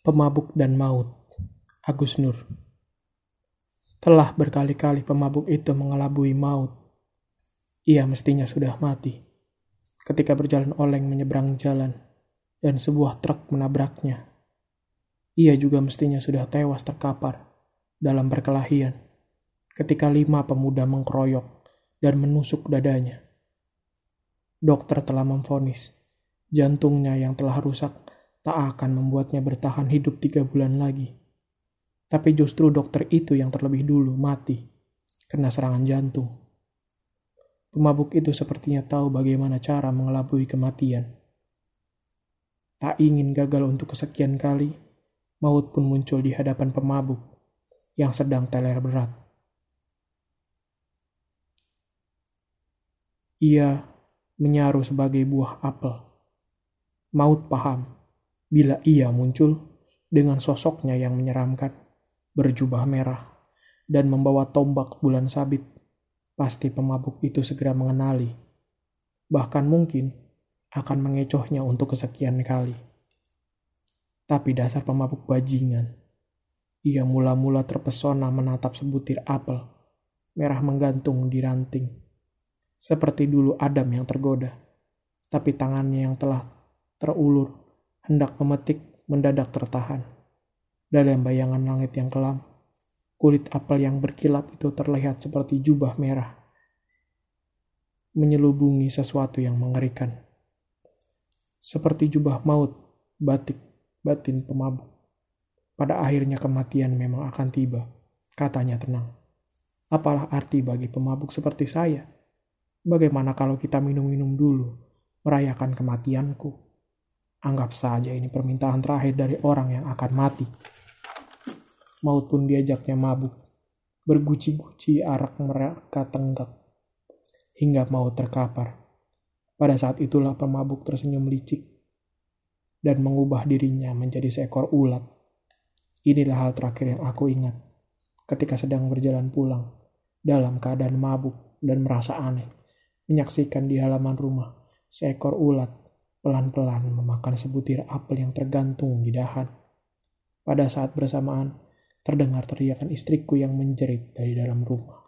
Pemabuk dan Maut Agus Nur Telah berkali-kali pemabuk itu mengelabui maut. Ia mestinya sudah mati. Ketika berjalan oleng menyeberang jalan dan sebuah truk menabraknya. Ia juga mestinya sudah tewas terkapar dalam perkelahian ketika lima pemuda mengkeroyok dan menusuk dadanya. Dokter telah memvonis jantungnya yang telah rusak tak akan membuatnya bertahan hidup tiga bulan lagi. Tapi justru dokter itu yang terlebih dulu mati kena serangan jantung. Pemabuk itu sepertinya tahu bagaimana cara mengelabui kematian. Tak ingin gagal untuk kesekian kali, maut pun muncul di hadapan pemabuk yang sedang teler berat. Ia menyaru sebagai buah apel. Maut paham bila ia muncul dengan sosoknya yang menyeramkan, berjubah merah, dan membawa tombak bulan sabit, pasti pemabuk itu segera mengenali. Bahkan mungkin akan mengecohnya untuk kesekian kali. Tapi dasar pemabuk bajingan. Ia mula-mula terpesona menatap sebutir apel, merah menggantung di ranting. Seperti dulu Adam yang tergoda, tapi tangannya yang telah terulur hendak memetik mendadak tertahan. Dalam bayangan langit yang kelam, kulit apel yang berkilat itu terlihat seperti jubah merah, menyelubungi sesuatu yang mengerikan. Seperti jubah maut, batik, batin pemabuk. Pada akhirnya kematian memang akan tiba, katanya tenang. Apalah arti bagi pemabuk seperti saya? Bagaimana kalau kita minum-minum dulu, merayakan kematianku? Anggap saja ini permintaan terakhir dari orang yang akan mati. Maut pun diajaknya mabuk, berguci-guci arak mereka tenggak, hingga mau terkapar. Pada saat itulah pemabuk tersenyum licik dan mengubah dirinya menjadi seekor ulat. Inilah hal terakhir yang aku ingat ketika sedang berjalan pulang dalam keadaan mabuk dan merasa aneh, menyaksikan di halaman rumah seekor ulat pelan-pelan memakan sebutir apel yang tergantung di dahan. Pada saat bersamaan, terdengar teriakan istriku yang menjerit dari dalam rumah.